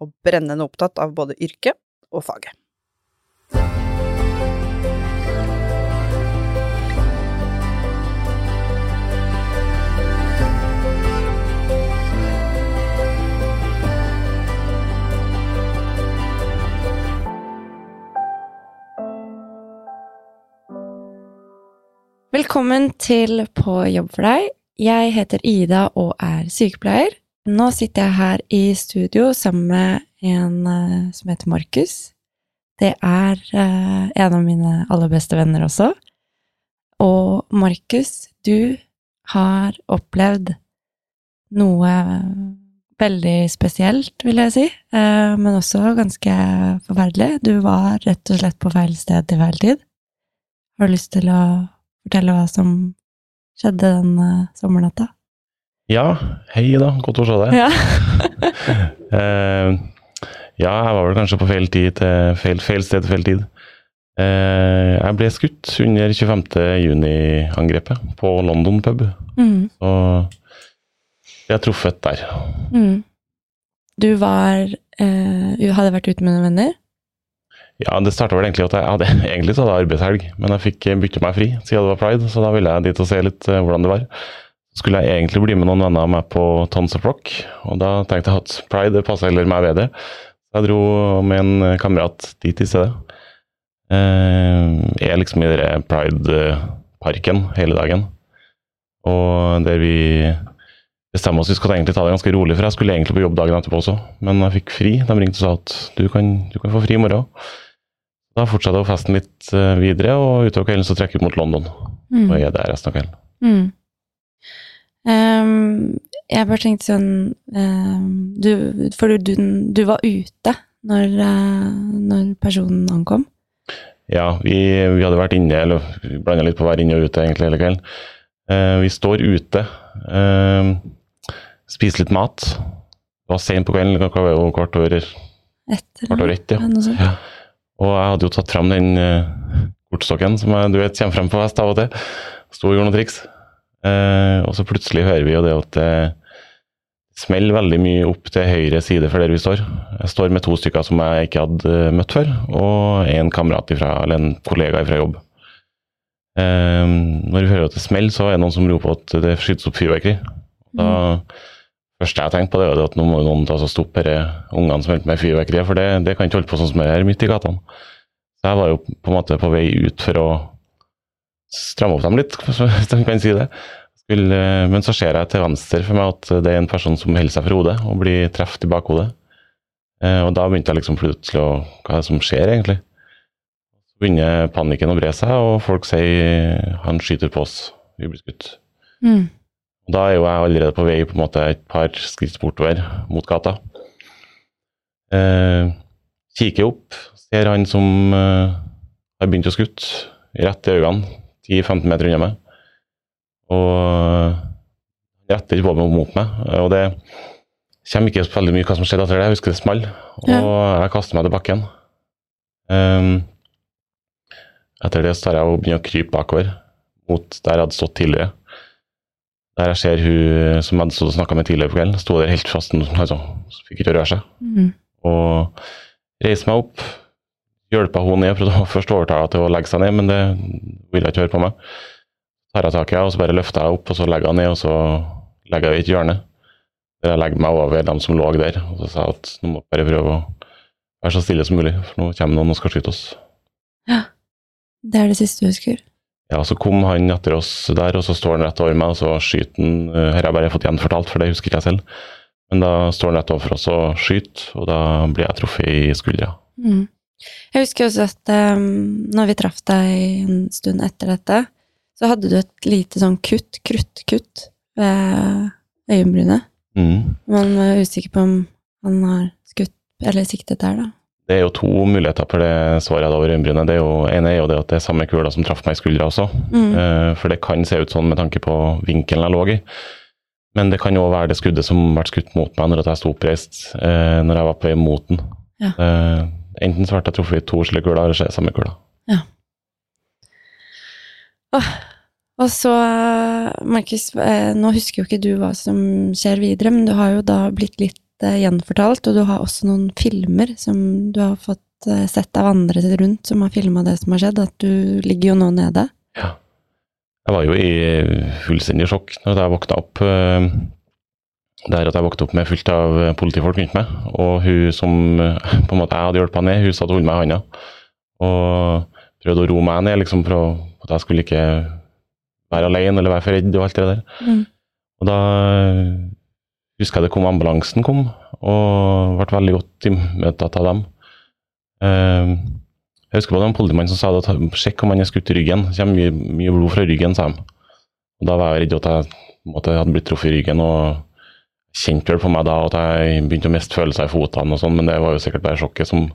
og brennende opptatt av både yrket og faget. Velkommen til På jobb for deg. Jeg heter Ida og er sykepleier. Nå sitter jeg her i studio sammen med en uh, som heter Markus. Det er uh, en av mine aller beste venner også. Og Markus, du har opplevd noe veldig spesielt, vil jeg si, uh, men også ganske forferdelig. Du var rett og slett på feil sted til feil tid. Har du lyst til å fortelle hva som skjedde den sommernatta? Ja, hei da, godt å se deg. Ja. uh, ja, jeg var vel kanskje på feil, tid til, feil, feil sted til feil tid. Uh, jeg ble skutt under 25. juni-angrepet på London pub, Mm, og jeg jeg truffet der. mm. Du var uh, Hadde vært ute med noen venner? Ja, det starta vel egentlig at jeg hadde egentlig så hadde jeg arbeidshelg, men jeg fikk bytte meg fri siden det var pride, så da ville jeg dit og se litt hvordan det var. Skulle jeg egentlig bli med noen venner av meg på Tons of Rock, og da tenkte jeg at pride passa heller meg bedre. Så jeg dro med en kamerat dit i stedet. Jeg er liksom i denne pride-parken hele dagen, og der vi bestemmer oss vi skal egentlig ta det ganske rolig, for jeg skulle egentlig på jobb dagen etterpå også, men jeg fikk fri. De ringte og sa at du kan, du kan få fri i morgen. Da fortsatte festen litt eh, videre, og utover kvelden så trekker vi mot London. Og jeg er der resten av kvelden. Mm. Ehm, jeg bare tenkte sånn um, du, For du, du var ute når, uh, når personen ankom? Ja, vi, vi hadde vært inne, eller vi blanda litt på å være inne og ute egentlig hele kvelden. Uh, vi står ute, uh, spiser litt mat. Det var sent på kvelden, klokka var jo kvart over, ett. kvart over ett. Ja. Ja. Og jeg hadde jo tatt fram den uh, kortstokken som jeg, du vet kommer frem på hest av og til. Sto og gjorde noen triks. Eh, og så plutselig hører vi jo det at det smeller veldig mye opp til høyre side for der vi står. Jeg står med to stykker som jeg ikke hadde eh, møtt før, og en kamerat ifra, eller en kollega fra jobb. Eh, når vi hører at det smeller, så er det noen som roper at det skytes opp fyrverkeri. Da første jeg tenkte på, det var at nå må noen ta og stoppe disse ungene som holder på med fyrverkeri, for det, det kan ikke holde på sånn som det er midt i gatene. Så jeg var jo på en måte på vei ut for å stramme opp dem litt, hvis de kan si det. Men så ser jeg til venstre for meg at det er en person som holder seg for hodet og blir truffet i bakhodet. Eh, og da begynte jeg liksom plutselig å Hva er det som skjer, egentlig? Så begynner panikken å bre seg, og folk sier han skyter på oss, vi blir skutt. Mm. Og Da er jo jeg allerede på vei på en måte et par skritt bortover mot gata. Eh, kikker opp, ser han som eh, har begynt å skutte, rett i øynene, 10-15 meter unna meg. Og retter ikke meg mot meg. Og det kommer ikke veldig mye hva som skjedde etter det. Jeg husker det small, og jeg kaster meg til bakken. Um, etter det så tar jeg og begynner å krype bakover mot der jeg hadde stått tidligere. Der jeg ser hun som jeg hadde snakka med tidligere på kvelden, sto der helt fast, altså, fikk ikke røre seg. Mm. Og reiser meg opp, hjelpa hun ned, prøvde å først overtale til å legge seg ned, men det ville ikke høre på meg. Så tar jeg tak i henne, og så bare løfter jeg opp, og så legger jeg ned, og så legger jeg i et hjørne. Der jeg legger meg over dem som lå der, og så sa jeg at nå må vi bare prøve å være så stille som mulig, for nå kommer noen og skal skyte oss. Ja, Det er det siste du husker? Ja, så kom han etter oss der, og så står han rett over meg, og så skyter han eh, Her har jeg bare fått gjenfortalt, for det husker ikke jeg selv. Men da står han rett overfor oss og skyter, og da blir jeg truffet i skuldra. Mm. Jeg husker også at um, når vi traff deg en stund etter dette, så hadde du et lite sånn kutt, kruttkutt, ved øyenbrynet. Mm. Man var usikker på om han har skutt eller siktet der, da. Det er jo to muligheter for det svaret jeg hadde over øyenbrynet. Det er jo, ene er jo det at det er samme kula som traff meg i skuldra også. Mm. Uh, For det kan se ut sånn med tanke på vinkelen jeg lå i. Men det kan jo være det skuddet som ble skutt mot meg når jeg sto oppreist uh, når jeg var på vei mot den. Ja. Eh, enten så ble jeg truffet i to slike kuler, eller så er det samme kula. Og så, Markus, eh, nå husker jo ikke du hva som skjer videre, men du har jo da blitt litt eh, gjenfortalt, og du har også noen filmer som du har fått eh, sett av andre rundt som har filma det som har skjedd, at du ligger jo nå nede. Ja. Jeg var jo i fullstendig sjokk når jeg våkna opp. Eh, Der at jeg vokste opp med fullt av politifolk rundt meg, og hun som eh, på en måte jeg hadde hjulpet ned, hun satt og holdt meg i handa. Og prøvde å roe meg ned, liksom, for at jeg skulle ikke være alene eller være for redd og alt det der. Mm. Og da eh, husker jeg det kom ambulansen kom, og ble veldig godt imøtetatt av dem. Eh, Jeg husker det var en politimann som sa det, at sjekk om han er skutt i ryggen. Det kommer mye, mye blod fra ryggen, sa de. Og da var jeg redd at jeg måtte, hadde blitt truffet i ryggen, og kjente vel på meg da at jeg begynte å miste følelser i fotene og sånn, men det var jo sikkert bare sjokket som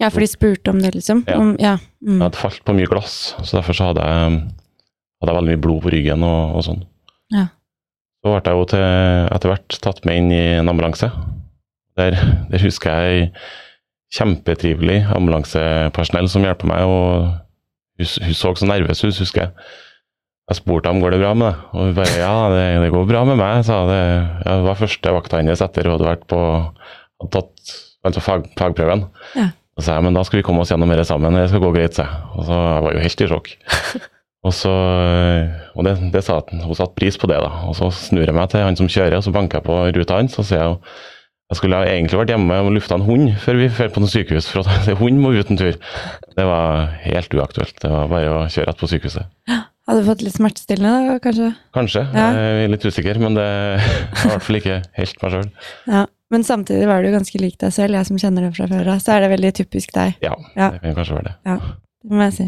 Ja, for de spurte om det, liksom? Ja. Om, ja. Mm. Jeg hadde falt på mye glass, så derfor så hadde jeg, hadde jeg veldig mye blod på ryggen og, og sånn. Ja. Så ble jeg jo til, etter hvert tatt med inn i en ambulanse. Der, der husker jeg kjempetrivelig ambulansepersonell som hjelper meg, og hun, hun så så nervøs ut, husker jeg. Jeg spurte ham går det bra med deg, og hun bare ja, det, det går bra med meg, sa det. Jeg var første vakta hennes etter hun hadde vært på hadde tatt altså fag, fagprøven. Ja. Og så sa jeg, men da skal vi komme oss gjennom dette sammen, det skal gå greit, sa jeg. Og så jeg var jo helt i sjokk. Og så, og det, det sa at hun satte pris på det, da. Og så snur jeg meg til han som kjører, og så banker jeg på ruta hans, og sier jeg jeg skulle egentlig vært hjemme og lufta en hund før vi drar på noe sykehus, for at hund må ut en tur. Det var helt uaktuelt. Det var bare å kjøre rett på sykehuset. Hadde fått litt smertestillende, da, kanskje? Kanskje, Ja. jeg er litt usikker, men det er i hvert fall ikke helt meg sjøl. Ja. Men samtidig var du ganske lik deg selv, jeg som kjenner deg fra før av, så er det veldig typisk deg. Ja, Ja. det kan kanskje være det. Ja, Det må jeg si.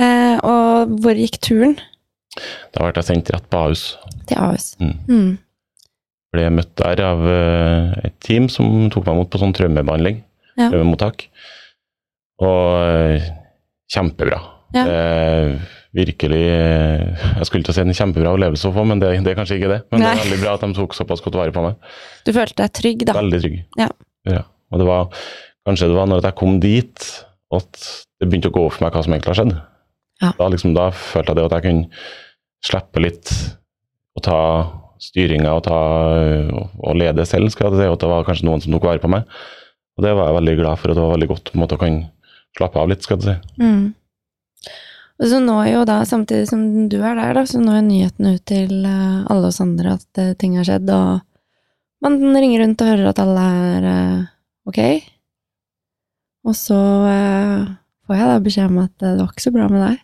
Eh, og hvor gikk turen? Da ble jeg sendt rett på Ahus. Til Ahus. Mm. Mm. Ble møtt der av eh, et team som tok meg imot på sånn traumebehandling. Ja. Traumemottak. Og eh, kjempebra. Ja. Eh, virkelig eh, Jeg skulle til å si en kjempebra opplevelse å få, men det, det er kanskje ikke det. Men det er veldig bra at de tok såpass godt vare på meg. Du følte deg trygg, da? Veldig trygg. Ja. Ja. Og det var kanskje det var når jeg kom dit at det begynte å gå opp for meg hva som egentlig har skjedd. Ja. Da, liksom, da følte jeg det at jeg kunne slippe litt og ta styringa og, ta, og lede selv, skal jeg si. Og at det var kanskje noen som tok vare på meg. Og det var jeg veldig glad for, og det var veldig godt på en måte å kunne slappe av litt, skal jeg si. Mm. Og så nå jo da, samtidig som du er der, da, så når nyheten ut til eh, alle oss andre at eh, ting har skjedd, og man ringer rundt og hører at alle er eh, ok. Og så får jeg da beskjed om at det var ikke så bra med deg.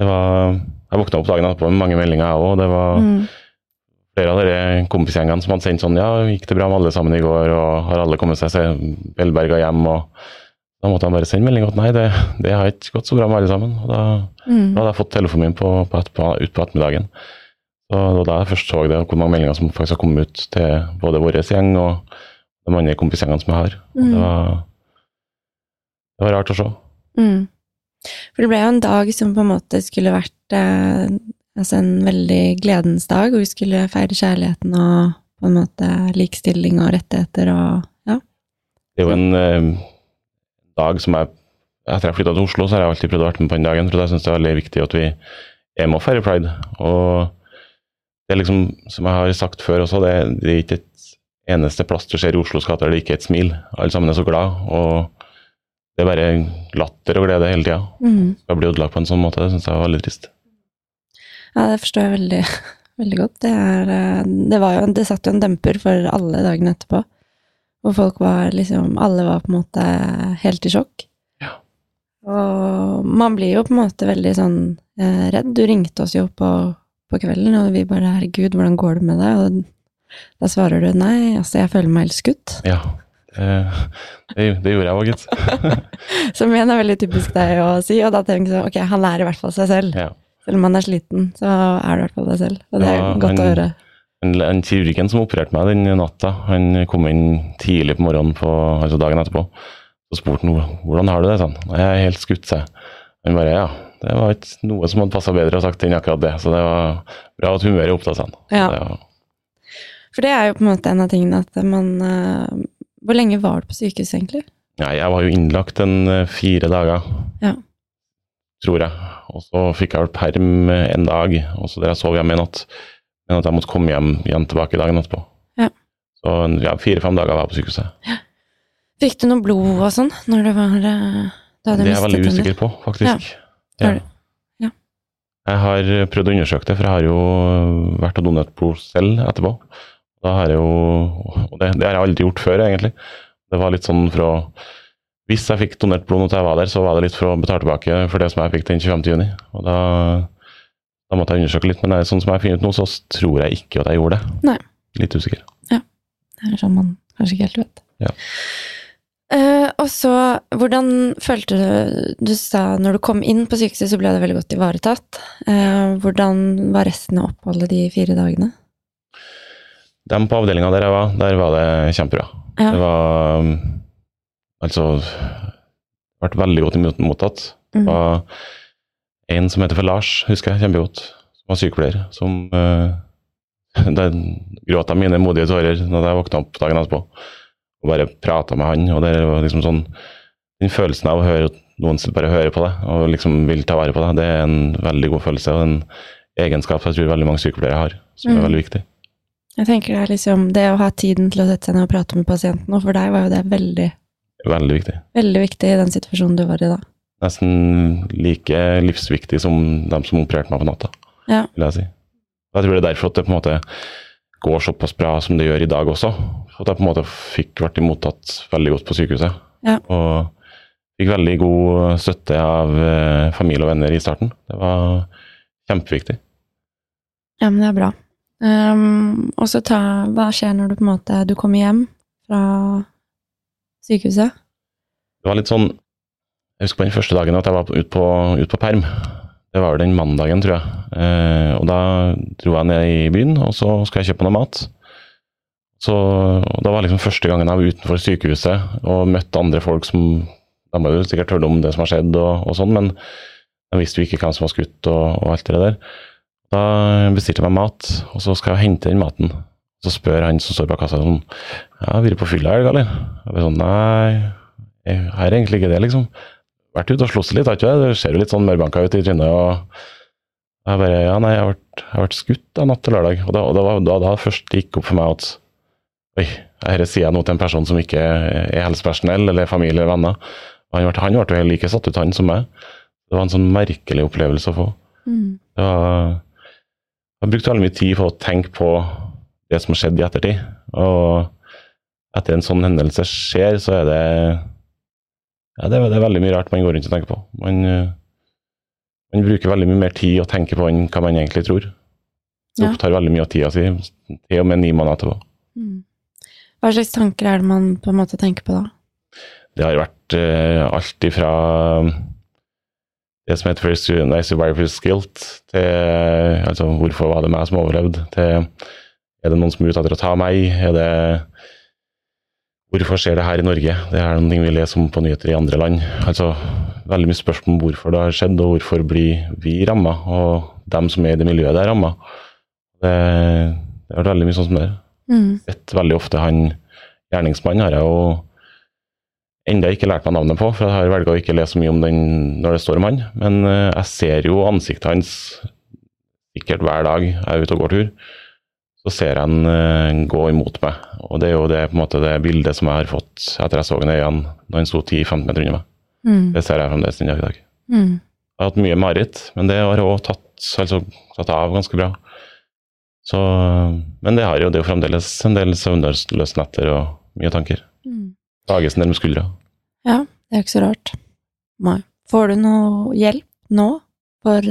Det var, jeg våkna opp dagen etterpå med mange meldinger, jeg òg. Det var Mm. flere av de kompisgjengene som hadde sendt sånn Ja, gikk det bra med alle sammen i går, og har alle kommet seg se- velberga hjem? Og da måtte han bare sende melding at nei, det, det har ikke gått så bra med alle sammen. Og da, Mm. da hadde jeg fått telefonen min på, på, et- på, ut på ettermiddagen. Så det var da jeg først så det, hvor mange meldinger som faktisk har kommet ut til både vår gjeng og de andre kompisgjengene som jeg har. Mm. Det, var, det var rart å se. Mm. For det ble jo en dag som på en måte skulle vært eh, altså en veldig gledens dag, hvor vi skulle feire kjærligheten og på en måte likestilling og rettigheter og ja. Det er jo en eh, dag som jeg Etter jeg flytta til Oslo, så har jeg alltid prøvd å være med på den dagen. For jeg syns det er veldig viktig at vi er med og feirer pride. Og det er liksom, som jeg har sagt før også, det, det er ikke et eneste plass du ser i Oslos gater der det ikke er et smil. Alle sammen er så glad, og det er bare latter og glede hele tida. Mm. Skal bli ødelagt på en sånn måte, det syns jeg var veldig trist. Ja, det forstår jeg veldig, veldig godt. Det, er, eh, det, var jo, det satt jo en demper for alle dagene etterpå. Hvor folk var liksom Alle var på en måte helt i sjokk. Ja. Og man blir jo på en måte veldig sånn eh, redd. Du ringte oss jo på, på kvelden, og vi bare 'herregud, hvordan går det med deg?' Og da svarer du 'nei, altså, jeg føler meg helt skutt'. Ja. Det, det, det gjorde jeg òg, gitt. Som igjen er veldig typisk deg å si, og da tenker jeg sånn, ok, han er i hvert fall seg selv. Ja. Selv om han er sliten, så er du i hvert fall deg selv. Og det er Ja, godt å han- høre. En, en kirurgen som opererte meg den natta, han kom inn tidlig på morgenen på, altså dagen etterpå. Så spurte han hvordan har du det, sånn. Jeg er helt skutt, sa jeg. Han bare ja, det var ikke noe som hadde passa bedre å sagt enn akkurat det. Så det var bra at humøret opptatt seg. Ja. Var, For det er jo på en måte en av tingene at man eh, Hvor lenge var du på sykehuset, egentlig? ja, jeg var jo innlagt en eh, fire dager, Ja. tror jeg. Og så fikk jeg vel perm en dag, og så der jeg sov hjemme i natt. Men at jeg måtte komme hjem igjen tilbake dagen etterpå. Ja. Så ja, fire-fem dager var jeg på sykehuset. Ja. Fikk du noe blod og sånn når det var eh, da du Det er jeg veldig usikker på, faktisk. Ja. du- ja. Jeg har prøvd å undersøke det, for jeg har jo vært og donert blod selv etterpå. Da har jeg jo, og det, det har jeg aldri gjort før, egentlig. Det var litt sånn for å Hvis jeg fikk donert blod når jeg var der, så var det litt for å betale tilbake for det som jeg fikk den 25. juni. Og da, da måtte jeg undersøke litt, men det er sånn som jeg finner ut nå, så tror jeg ikke at jeg gjorde det. Nei. Litt usikker. Ja. Det er sånn man kanskje ikke helt vet. Ja. Uh, og så, hvordan følte du Du sa når du kom inn på sykehuset, så ble det veldig godt ivaretatt. Uh, hvordan var resten av oppholdet de fire dagene? Dem på avdelinga der jeg var, der var det kjempebra. Ja. Det var um, Altså Ble veldig godt mottatt. Mm. var en som heter for Lars, husker jeg kjempegodt, som var sykepleier, som uh, Der gråt jeg mine modige tårer når jeg våkna opp dagen etterpå og bare prata med han. og det var liksom sånn Den følelsen av å høre noen bare hører på deg og liksom vil ta vare på deg, det er en veldig god følelse og en egenskap jeg tror veldig mange sykepleiere har, som er Mm. veldig viktig. Jeg tenker det er liksom det å ha tiden til å sette seg ned og prate med pasienten, og for deg var jo det veldig, Veldig viktig. veldig viktig i den situasjonen du var i da. Nesten like livsviktig som dem som opererte meg på natta, Ja. vil jeg si. Jeg tror det er derfor at det på en måte går såpass bra som det gjør i dag også. At jeg på en måte fikk vært mottatt veldig godt på sykehuset. Ja. Og fikk veldig god støtte av eh, familie og venner i starten. Det var kjempeviktig. Ja, men det er bra. Um, og så ta Hva skjer når du på en måte Du kommer hjem fra sykehuset? Det var litt sånn Jeg husker på den første dagen at jeg var ute på, ut på perm. Det var den mandagen, tror jeg. Eh, og da dro jeg ned i byen, og så skulle jeg kjøpe noe mat. Så og Da var liksom første gangen jeg var utenfor sykehuset og møtte andre folk som De har jo sikkert hørt om det som har skjedd, og, og sånn, men de visste jo ikke hvem som var skutt og, og alt det der. Da bestilte jeg meg mat, og så skal jeg hente den maten. Så spør han som står bak kassa sånn Ja, har vært på fylla i helga, eller? Jeg blir sånn Nei, jeg har egentlig ikke det, liksom. Vært ute og slåss litt, har ikke det? Det ser jo litt sånn mørbanka ut i trynet. og jeg bare Ja, nei, jeg har vært, skutt da, natt til lørdag. Og da, og da, var- da, da først det gikk opp for meg at Oi, dette sier jeg nå til en person som ikke er helsepersonell eller familie eller venner. Han ble, han ble jo like satt ut, han som meg. Det var en sånn merkelig opplevelse å få. Mm. Det var, jeg brukte veldig mye tid på å tenke på det som skjedde i ettertid. Og etter en sånn hendelse skjer, så er det ja, det, er, det er veldig mye rart man går rundt og tenker på. Man, eh, man bruker veldig mye mer tid å tenke på enn hva man egentlig tror. Det Ja. opptar veldig mye av tida si, til og med ni måneder etterpå. Mm. Hva slags tanker er det man på en måte tenker på da? Det har vært uh, alt ifra det som heter first, nei, survivor's guilt, til eh, altså, hvorfor var det meg som overlevde, til er det noen som er ute etter å ta meg, er det hvorfor skjer det her i Norge, det er noe vi leser om på nyheter i andre land. Altså veldig mye spørsmål om hvorfor det har skjedd, og hvorfor blir vi ramma, og dem som er i det miljøet der ramma. Det, det har vært veldig mye sånn som det Mm. sett veldig ofte han gjerningsmannen har jeg jo enda ikke lært meg navnet på, for jeg har velget å ikke lese så mye om den når det står om han. Men eh, jeg ser jo ansiktet hans sikkert hver dag jeg er ute og går tur. Så ser jeg han eh, gå imot meg. Og det er jo det, måte, det bildet som jeg har fått etter jeg så ham i øynene når han sto 10-15 meter unna meg. Mm. Det ser jeg fremdeles den dag i dag. Mm. Jeg har hatt mye mareritt, men det har òg tatt, altså, tatt av ganske bra. Så, men det har jo det er jo fremdeles en del søvnløse netter og mye tanker. Mm. Dages ned med skuldra. Ja, det er ikke så rart. Nei. Får du noe hjelp nå for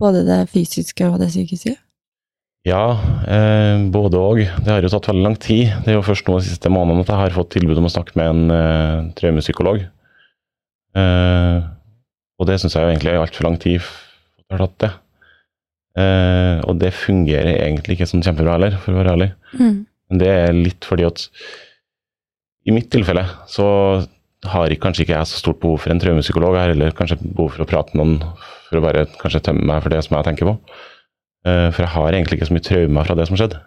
både det fysiske og det psykiske? Ja, eh, både og. Det har jo tatt veldig lang tid. Det er jo først nå de siste månedene at jeg har fått tilbud om å snakke med en eh, traumepsykolog. Eh, og det syns jeg jo egentlig er altfor lang tid jeg har tatt det. Eh, og det fungerer egentlig ikke sånn kjempebra heller, for å være ærlig. Mm. Men det er litt fordi at i mitt tilfelle så har jeg kanskje ikke jeg så stort behov for en traumepsykolog. Jeg har heller kanskje behov for å prate med noen for å bare kanskje tømme meg for det som jeg tenker på. Eh, for jeg har egentlig ikke så mye traumer fra det som skjedde.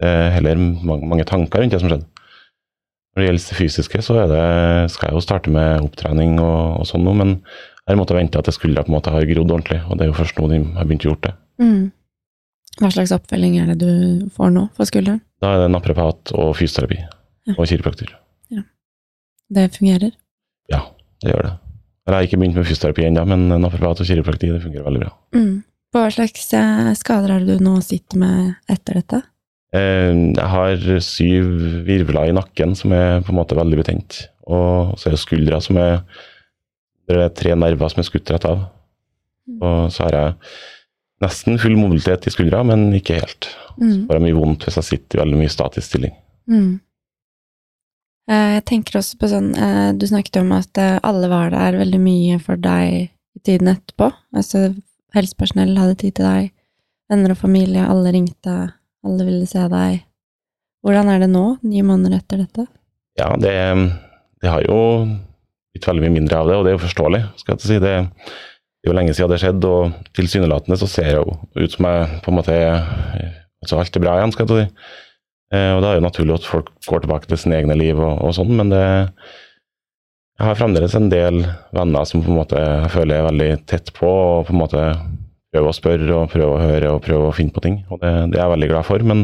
Det er heller mange, mange tanker rundt det som skjedde. Når det gjelder det fysiske, så er det, skal jeg jo starte med opptrening og, og sånn noe, men jeg måtte vente at det skulle på en måte ha grodd ordentlig, og det er jo først nå de har begynt å gjøre det. Mm. Hva slags oppfølging er det du får nå for skulderen? Da er det naprapat og fysioterapi Ja. og kiropraktor. Det fungerer? Ja, det gjør det. Jeg har ikke begynt med fysioterapi ennå, men naprapat og kiroprakti det fungerer veldig bra. Mm. Hva slags eh, skader er det du nå sitter med etter dette? Eh, Jeg har syv virvler i nakken som er på en måte veldig betent, og så er det skuldra som er Det er tre nerver som er skutt rett av. Og så har jeg nesten full mobilitet i skuldra, men ikke helt. Så får jeg mye vondt hvis jeg sitter i veldig mye statisk stilling. Mm. Eh, Jeg tenker også på sånn Du snakket om at alle var der veldig mye for deg i tiden etterpå. Altså helsepersonell hadde tid til deg, venner og familie, alle ringte, alle ville se deg. Hvordan er det nå, ni måneder etter dette? Ja, det, det har jo blitt veldig mye mindre av det, og det er jo forståelig. skal jeg ikke si. Det, det er jo lenge siden det skjedde, og tilsynelatende så ser jeg jo ut som jeg på en måte altså alt er bra igjen, skal jeg ikke si. Eh, Og da er det jo naturlig at folk går tilbake til sine egne liv og, og sånn, men det Jeg har fremdeles en del venner som på en måte jeg føler er veldig tett på, og på en måte prøver å spørre og prøver å høre og prøver å finne på ting. Og det, det er jeg veldig glad for, men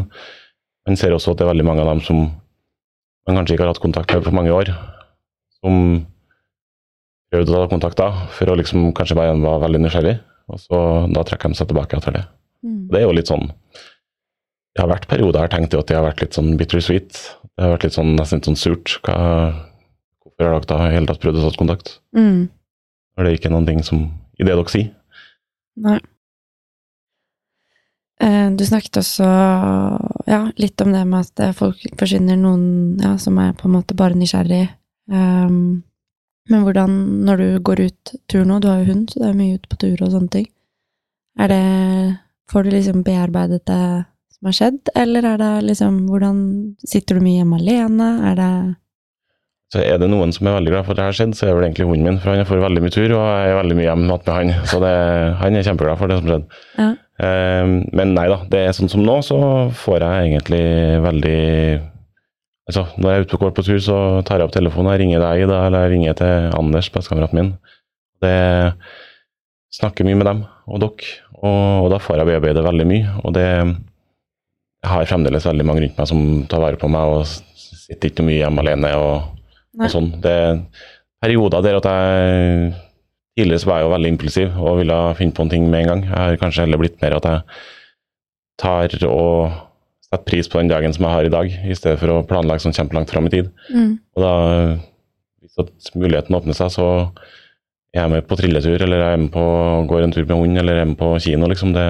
man ser også at det er veldig mange av dem som man kanskje ikke har hatt kontakt med på mange år, som prøvde å ta kontakt da, for å liksom kanskje bare være veldig nysgjerrig, og så da trekker de seg tilbake etter det. Det er jo litt sånn Det har vært perioder jeg har tenkt at det har vært litt sånn bittersweet. Det har vært litt sånn nesten litt sånn surt. Hva, hvorfor har dere da i hele tatt prøvd å ta kontakt? Mm. Er det ikke noen ting som i det dere sier. Nei. Eh, Du snakket også ja, litt om det med at eh, folk forsvinner noen ja, som er på en måte bare nysgjerrig. Um, men hvordan, når du går ut tur nå, du har jo hund, så det er mye ute på tur og sånne ting. Er det Får du liksom bearbeidet det som har skjedd, eller er det liksom Hvordan Sitter du mye hjemme alene? Er det Så er det noen som er veldig glad for at det har skjedd, så er det vel egentlig hunden min, for han får veldig mye tur, og jeg er veldig mye hjemme med han. Så det, han er kjempeglad for det som skjedde. Ja. Um, men nei da, det er sånn som nå, så får jeg egentlig veldig Altså, når jeg er ute og går på tur, så tar jeg opp telefonen, jeg ringer deg, da, eller jeg ringer til Anders, bestekameraten min. Det snakker mye med dem og dere, og, og da får jeg bearbeide veldig mye. Og det Jeg har fremdeles veldig mange rundt meg som tar vare på meg, og sitter ikke mye hjemme alene og sånn. Det er perioder der at jeg Tidligere var jeg jo veldig impulsiv og ville finne på en ting med en gang. Jeg har kanskje heller blitt mer at jeg tar og setter pris på den dagen som jeg har i dag, i stedet for å planlegge sånn kjempelangt fram i tid. mm, Og da, hvis at muligheten åpner seg, så er jeg med på trilletur, eller jeg er med på går en tur med hund, eller jeg er med på kino, liksom. Det,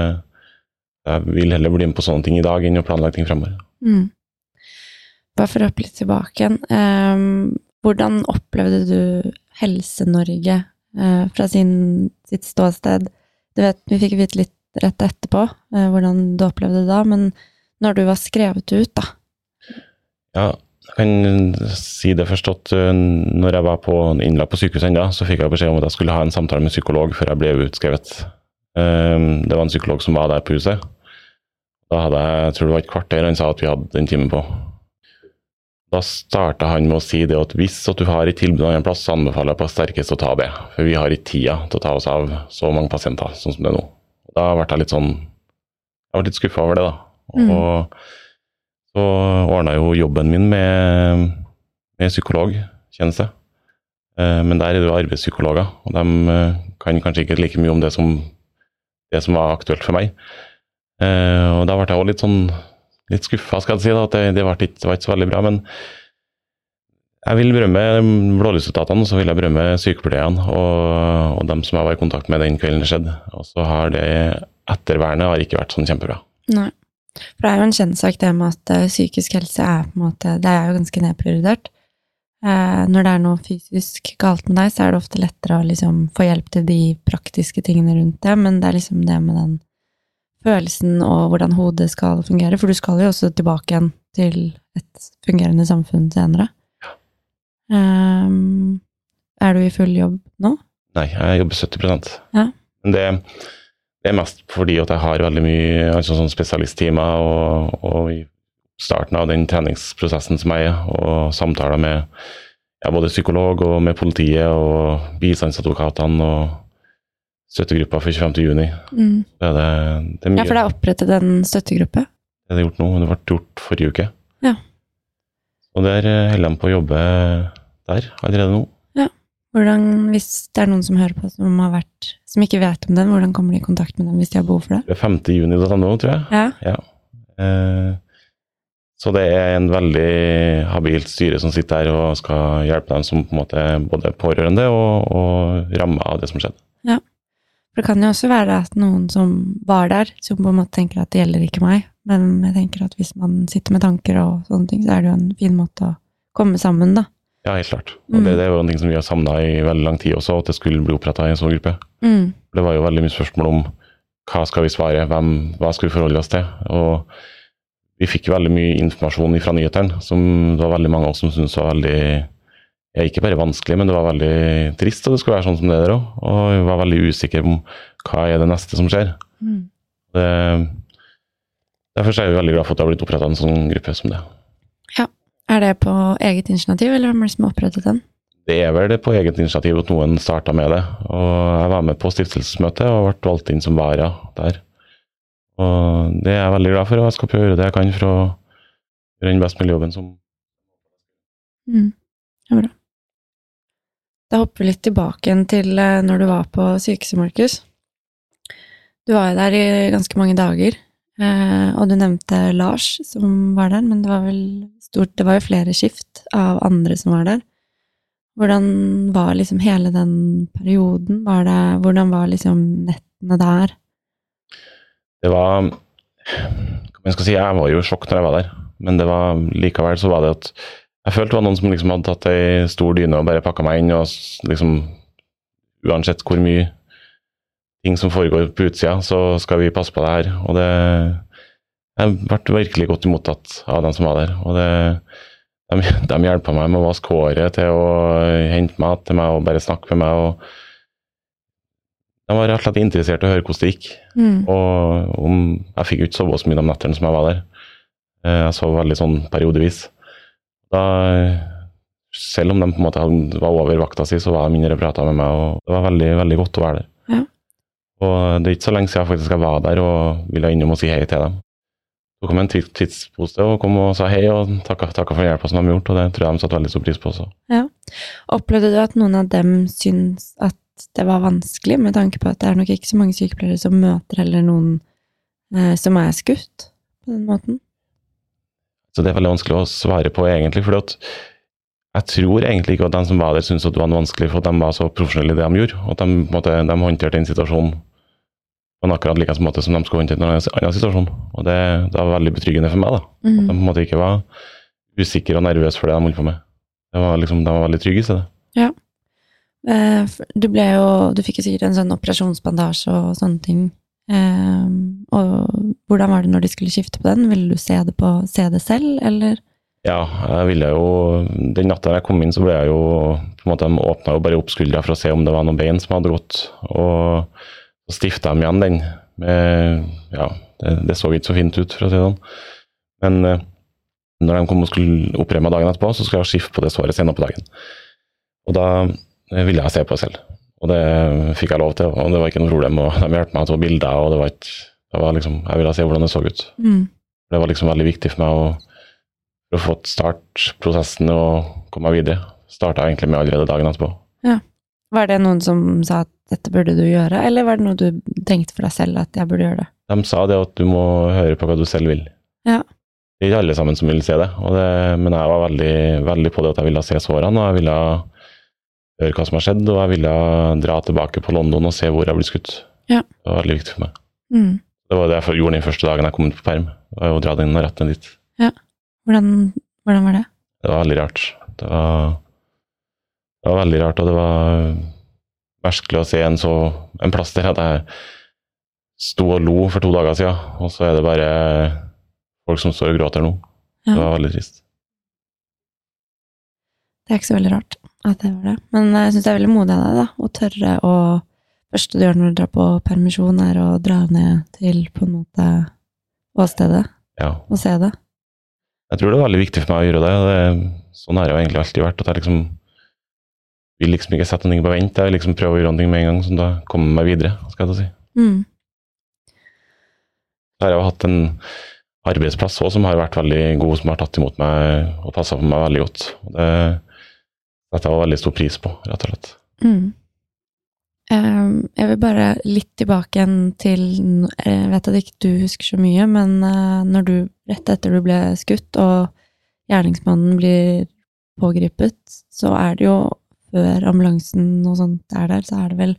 jeg vil heller bli med på sånne ting i dag enn å planlegge ting fremover. mm. Bare for å hoppe litt tilbake igjen. ehm, hvordan opplevde du Helse-Norge eh, fra sin, sitt ståsted? Du vet, vi fikk vite litt rett etterpå eh, hvordan du opplevde det da, men når du var skrevet ut, da. Ja, jeg kan si det først at uh, når jeg var på innlagt på sykehuset ennå, så fikk jeg beskjed om at jeg skulle ha en samtale med psykolog før jeg ble utskrevet. Um, det var en psykolog som var der på huset. Da hadde jeg, jeg tror det var et kvarter han sa at vi hadde den timen på. Da starta han med å si det at hvis at du har et tilbud en plass, så anbefaler jeg på sterkest å ta det. For vi har ikke tida til å ta oss av så mange pasienter sånn som det er nå. Da ble jeg litt sånn Jeg ble litt skuffa over det, da. Og så ordna jo jobben min med, med psykologtjeneste. Eh, Men der er det jo arbeidspsykologer, og de eh, kan kanskje ikke like mye om det som, det som var aktuelt for meg. Eh, Og da ble jeg òg litt sånn litt skuffa, skal jeg si, da, at det, det, var ikke, det var ikke så veldig bra. Men jeg vil berømme blålysetaten, og så vil jeg berømme sykepleierne og, og dem som jeg var i kontakt med den kvelden det skjedde. Og så har det ettervernet har ikke vært sånn kjempebra. Nei. For det er jo en kjennsak det med at eh, psykisk helse er på en måte Det er jo ganske nedprioritert. Eh, når det er noe fysisk galt med deg, så er det ofte lettere å liksom få hjelp til de praktiske tingene rundt det, men det er liksom det med den følelsen og hvordan hodet skal fungere, for du skal jo også tilbake igjen til et fungerende samfunn senere. Ehm, er du i full jobb nå? Nei, jeg jobber 70% Ja. Men det, det er mest fordi at jeg har veldig mye altså sånn spesialisttimer, og, og i starten av den treningsprosessen som jeg er, og samtaler med ja, både psykolog og med politiet og bistandsadvokatene og støttegruppa for 25. juni. Mm. Det er, det, det er mye Ja, for det er opprettet en støttegruppe. det er gjort nå. Det ble gjort forrige uke. Ja. Og der eh, holder de på å jobbe der allerede nå. Hvordan, hvis det er noen som hører på som, har vært, som ikke vet om den, hvordan kommer de i kontakt med dem hvis de har behov for det? Det er 5. juni.no, tror jeg. Ja. Eh, så det er en veldig habilt styre som sitter der og skal hjelpe dem som på en måte både pårørende og, og ramma av det som skjedde. For det kan jo også være at noen som var der, som på en måte tenker at det gjelder ikke meg, men jeg tenker at hvis man sitter med tanker og sånne ting, så er det jo en fin måte å komme sammen, da. Ja, helt klart. Og Mm. det, det er jo en ting som vi har savna i veldig lang tid også, at det skulle bli oppretta en sånn gruppe. Mm. Det var jo veldig mye spørsmål om hva skal vi svare, hvem, hva skal vi forholde oss til. Og vi fikk veldig mye informasjon fra nyhetene som det var veldig mange av oss som syntes var veldig ja, ikke bare vanskelig, men det var veldig trist at det skulle være sånn som det der òg. Og jeg var veldig usikre på hva er det neste som skjer. Mm. Det, derfor er vi veldig glad for at det har blitt oppretta en sånn gruppe som det. Ja. Er det på eget initiativ, eller hvem er det som har opprettet den? Det er vel det på eget initiativ at noen starta med det. Og jeg var med på stiftelsesmøtet og ble valgt inn som vara der. Og det er jeg veldig glad for, og jeg skal prøve å gjøre det jeg kan for å gjøre den best mulige jobben som Mm. Er bra. Da hopper vi litt tilbake igjen til eh, når du var på sykehuset, Markus. Du var jo der i ganske mange dager, eh, og du nevnte Lars som var der, men det var vel stort Det var jo flere skift av andre som var der. Hvordan var liksom hele den perioden? Var det, hvordan var liksom nettene der? Det var Hva jeg skal si, jeg var jo i sjokk når jeg var der, men det var likevel så var det at jeg følte det var noen som liksom hadde tatt ei stor dyne og bare pakka meg inn, og liksom Uansett hvor mye ting som foregår på utsida, så skal vi passe på det her. Og det Jeg ble virkelig godt mottatt av dem som var der. Og det, de, de hjelpa meg med å vaske håret, til å hente mat til meg og bare snakke med meg. og De var rett og slett interessert i å høre hvordan det gikk. Mm. Og om, jeg fikk jo ikke sove så mye om nettene som jeg var der. Eh, Jeg sov veldig sånn periodevis. Da, selv om de på en måte var over vakta si, så var de inne og prata med meg, og det var veldig, veldig godt å være der. Ja. Og det er ikke så lenge siden jeg faktisk jeg var der og ville innom og si hei til dem. Så kom en tidspose og kom og sa hei og takka, takka for hjelpa som de har gjort, og det tror jeg de satte veldig stor pris på også. Ja. Opplevde du at noen av dem syns at det var vanskelig, med tanke på at det er nok ikke så mange sykepleiere som møter heller noen eh, som er skutt på den måten? Så det er veldig vanskelig å svare på, egentlig. For jeg tror egentlig ikke at de som var der, syntes at det var noe vanskelig, for at de var så profesjonelle i det de gjorde. Og at de, måte, de håndterte den situasjonen på en akkurat like måte som de skulle håndtere en annen situasjon. Og det, det var veldig betryggende for meg. da. At de på en måte ikke var usikre og nervøse for det de holdt på med. Det var liksom, De var veldig trygge i stedet. Ja. Du ble jo Du fikk jo sikkert en sånn operasjonsbandasje og sånne ting. Eh, og hvordan var det når de skulle skifte på den? Ville du se det, på, se selv, eller? Ja, jeg ville jo Den natta jeg kom inn, så ble jeg jo på en måte De åpna jo bare opp skuldra for å se om det var noen bein som hadde gått. Og så stifta de igjen den. Med, ja, det, det så ikke så fint ut, for å si det sånn. Men eh, når de kom og skulle operere meg dagen etterpå, så skulle jeg skifte på det såret senere på dagen. Og da eh, ville jeg se på det selv. Og det fikk jeg lov til, og det var ikke noe problem. Og de hjalp meg til å ta bilder, og det var ikke det var liksom, Jeg ville se hvordan det så ut. Mm. Det var liksom veldig viktig for meg å, for å få start prosessen og komme meg videre. Starta egentlig med allerede dagen etterpå. Var det noen som sa at dette burde du gjøre, eller var det noe du tenkte for deg selv at jeg burde gjøre det? De sa det at du må høre på hva du selv vil. Ja. Det er ikke alle sammen som vil se det, det men jeg var veldig, veldig på det at jeg ville se sårene, og jeg ville høre hva som har skjedd, og jeg ville dra tilbake på London og se hvor jeg ble skutt. Ja. Det var veldig viktig for meg. Mm. Det var det jeg gjorde den første dagen jeg kom ut på perm. Var å dra den rett ned dit. Hvordan, hvordan var det? Det var veldig rart. Det var, det var veldig rart, og det var merkelig å se en, så, en plass der at jeg sto og lo for to dager siden, og så er det bare folk som står og gråter nå. Ja. Det var veldig trist. Det er ikke så veldig rart at det var det. Men jeg syns det er veldig modig av deg, da, å tørre å første du gjør når du drar på permisjon, er å dra ned til på en måte åstedet Ja. og se det. Jeg tror det er veldig viktig for meg å gjøre det. det sånn har jo egentlig alltid vært. At jeg liksom vil liksom ikke sette noe på vent. Jeg vil liksom prøve å gjøre noe med en gang, sånn da kommer jeg meg videre. skal jeg si. Mm. Så har jeg hatt en arbeidsplass også, som har vært veldig god, som har tatt imot meg og passa på meg veldig godt. Det setter var veldig stor pris på, rett og slett. Mm. Ehm, jeg vil bare litt tilbake igjen til Jeg vet at ikke du husker så mye, men eh, når du, rett etter du ble skutt og gjerningsmannen blir pågripet, så er det jo før ambulansen og sånt er der, så er det vel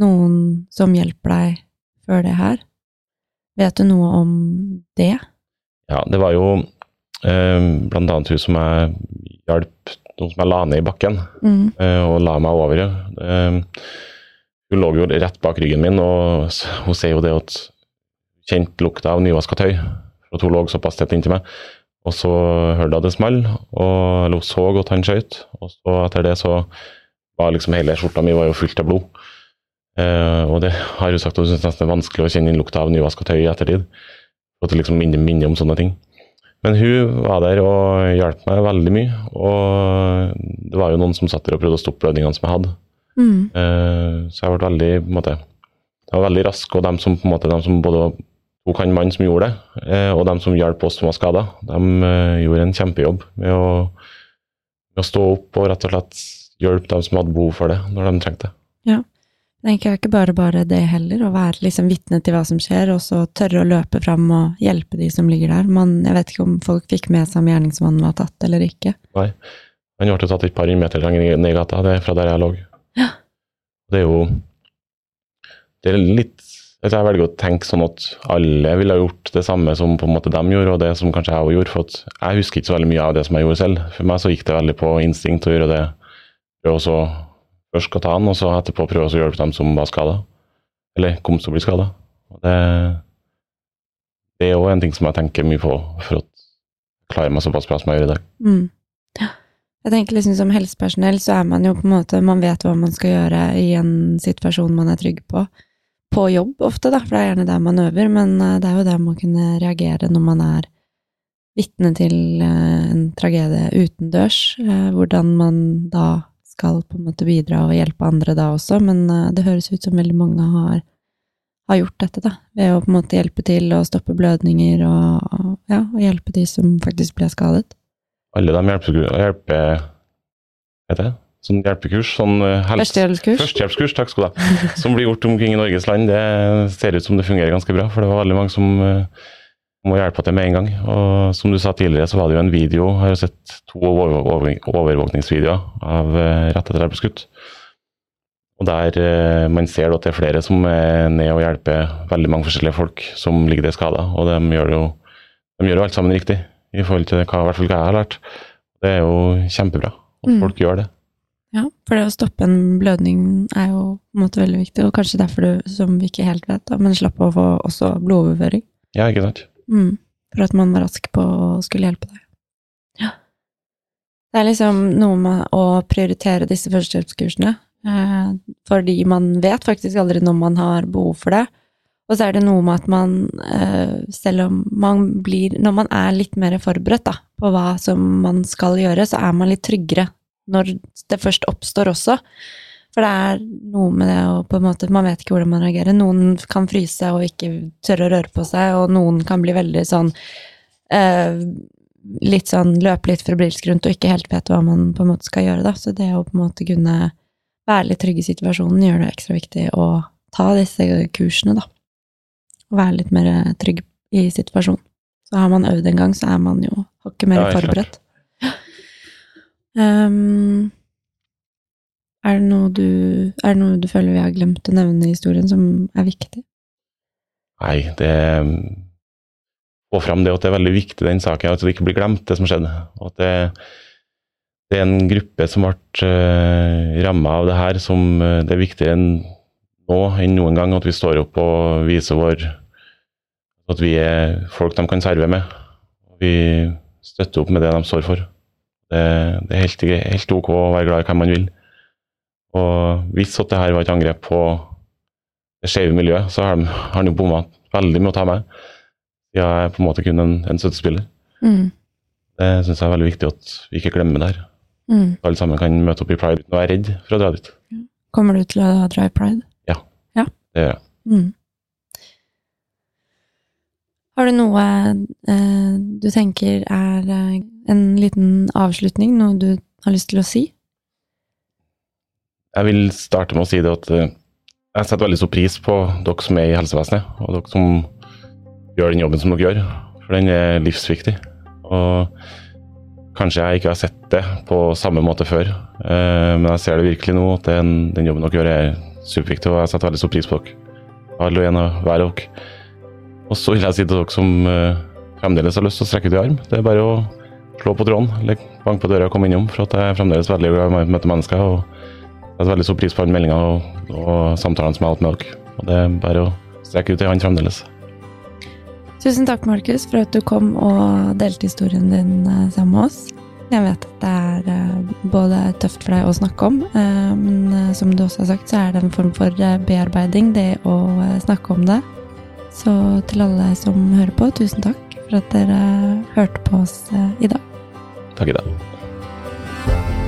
noen som hjelper deg før det her. Vet du noe om det? Ja, det var jo eh, blant annet hun som jeg hjalp, noen som jeg la ned i bakken. Mm. eh, og la meg over. Eh, hun lå jo rett bak ryggen min, og hun sier jo det at hun kjente lukta av nyvaska tøy. For at hun lå såpass tett inntil meg. Og så hørte jeg det small, og eller hun så at han skjøt. Og så etter det så var liksom hele skjorta mi var jo fullt av blod. Eh, og det har hun sagt, hun syns nesten det er vanskelig å kjenne inn lukta av nyvaska tøy i ettertid. At det liksom minner, minner om sånne ting. Men hun var der og hjalp meg veldig mye. Og det var jo noen som satt der og prøvde å stoppe blødningene som jeg hadde. Mm. Eh, så jeg ble veldig på en måte, jeg var veldig rask, og dem som, på en måte, dem som både tok han mannen som gjorde det, eh, og dem som hjalp oss som var skada, de eh, gjorde en kjempejobb med å, med å stå opp og rett og slett hjelpe dem som hadde behov for det, når de trengte det. Jeg tenker ikke bare bare det heller, å være liksom vitne til hva som skjer, og så tørre å løpe fram og hjelpe de som ligger der. Man, jeg vet ikke om folk fikk med seg om gjerningsmannen var tatt eller ikke. Han ble tatt et par meter lenger ned i gata, det er fra der jeg lå. Ja. Det er jo Det er litt Jeg velger å tenke sånn at alle ville ha gjort det samme som på en måte de gjorde, og det som kanskje jeg òg gjorde. For jeg husker ikke så veldig mye av det som jeg gjorde selv. For meg så gikk det veldig på instinkt å gjøre det. Prøve å så først å ta han, og så etterpå prøve å hjelpe dem som var skada. Eller kom til å bli skada. Det, det er òg en ting som jeg tenker mye på for å klare meg såpass bra som jeg gjør i dag. Mm. Jeg tenker liksom Som helsepersonell så er man jo på en måte Man vet hva man skal gjøre i en situasjon man er trygg på. På jobb ofte, da, for det er gjerne der man øver, men eh, det er jo der man kunne reagere når man er vitne til eh, en tragedie utendørs. eh, Hvordan man da skal på en måte bidra og hjelpe andre da også, men eh, det høres ut som veldig mange har, har gjort dette, da. Ved å på en måte hjelpe til å stoppe blødninger og, ja, og hjelpe de som faktisk ble skadet. alle de hjelper, hjelper heter det? Sånn hjelpekurs? Sånn eh, Førstehjelpskurs. Førstehjelpskurs, takk skal du ha. Som blir gjort omkring i Norges land. Det ser ut som det fungerer ganske bra, for det var veldig mange som eh, må hjelpe til med en gang. Og som du sa tidligere, så var det jo en video, jeg har sett to over, over, overvåkningsvideoer av eh, rett etter at jeg ble skutt. Og der eh, man ser at det er flere som er ned og hjelper veldig mange forskjellige folk som ligger der skada, og de gjør jo de gjør jo alt sammen riktig i forhold til hva, hva jeg har lært. Det er jo kjempebra at Mm. folk gjør det. Ja, for det å stoppe en blødning er jo på en måte veldig viktig, og kanskje derfor du, som vi ikke helt vet, da, men slapp å få også blodoverføring. Ja, ikke sant? Mm. For at man var rask på å skulle hjelpe deg. Ja. Det er liksom noe med å prioritere disse førstehjelpskursene, eh, fordi man vet faktisk aldri når man har behov for det. Og så er det noe med at man, eh, selv om man blir Når man er litt mer forberedt da, på hva som man skal gjøre, så er man litt tryggere når det først oppstår også. For det er noe med det å på en måte Man vet ikke hvordan man reagerer. Noen kan fryse og ikke tørre å røre på seg, og noen kan bli veldig sånn eh, Litt sånn løpe litt febrilsk rundt og ikke helt vet hva man på en måte skal gjøre, da. Så det å på en måte kunne være litt trygg i situasjonen gjør det ekstra viktig å ta disse kursene, da. Og være litt mer trygg i situasjonen. Så har man øvd en gang, så er man jo hakket mer Ja, forberedt. Um, er, det noe du, er det noe du føler vi har glemt å nevne i historien som er viktig? Nei, det Få fram det at det er veldig viktig, den saken, at det ikke blir glemt, det som skjedde. Og at det, det er en gruppe som ble uh, ramma av det her, som uh, det er viktigere enn nå enn noen gang at vi står opp og viser vår At vi er folk de kan serve med. Vi støtter opp med det de står for. Det, det er helt, helt, ok å være glad i hvem man vil. Og hvis at det her var et angrep på det skeive miljøet, så har han jo bomma veldig med å ta meg. Jeg er på en måte kun en, en støttespiller. Mm. Det syns jeg er veldig viktig at vi ikke glemmer det her. Mm. Alle sammen kan møte opp i pride uten å være redd for å dra dit. Kommer du til å dra i pride? Ja, ja. det gjør jeg. Mm. Har du noe eh, du tenker er eh, en liten avslutning, noe du har lyst til å si? Jeg vil starte med å si det at eh, jeg setter veldig stor pris på dere som er i helsevesenet, og dere som gjør den jobben som dere gjør, for den er livsviktig. Og kanskje jeg ikke har sett det på samme måte før, eh, men jeg ser det virkelig nå, at den, den jobben dere gjør er superviktig, og jeg setter veldig stor pris på dere. Alle og en av hver av dere. Og så vil jeg si til dere som uh, fremdeles har lyst til å strekke ut i arm, det er bare å slå på tråden, eller banke på døra og komme innom. For at jeg er fremdeles veldig glad i å møte mennesker. og setter veldig stor pris på alle meldinga og, og samtalene som jeg har hatt med dere. Og det er bare å strekke ut i hånd fremdeles. Tusen takk, Markus, for at du kom og delte historien din eh, sammen med oss. Jeg vet at det er eh, både tøft for deg å snakke om, men som du også har sagt, så er det en form for bearbeiding, det å snakke om det. Så til alle som hører på, tusen takk for at dere hørte på oss eh, i dag. Takk i dag.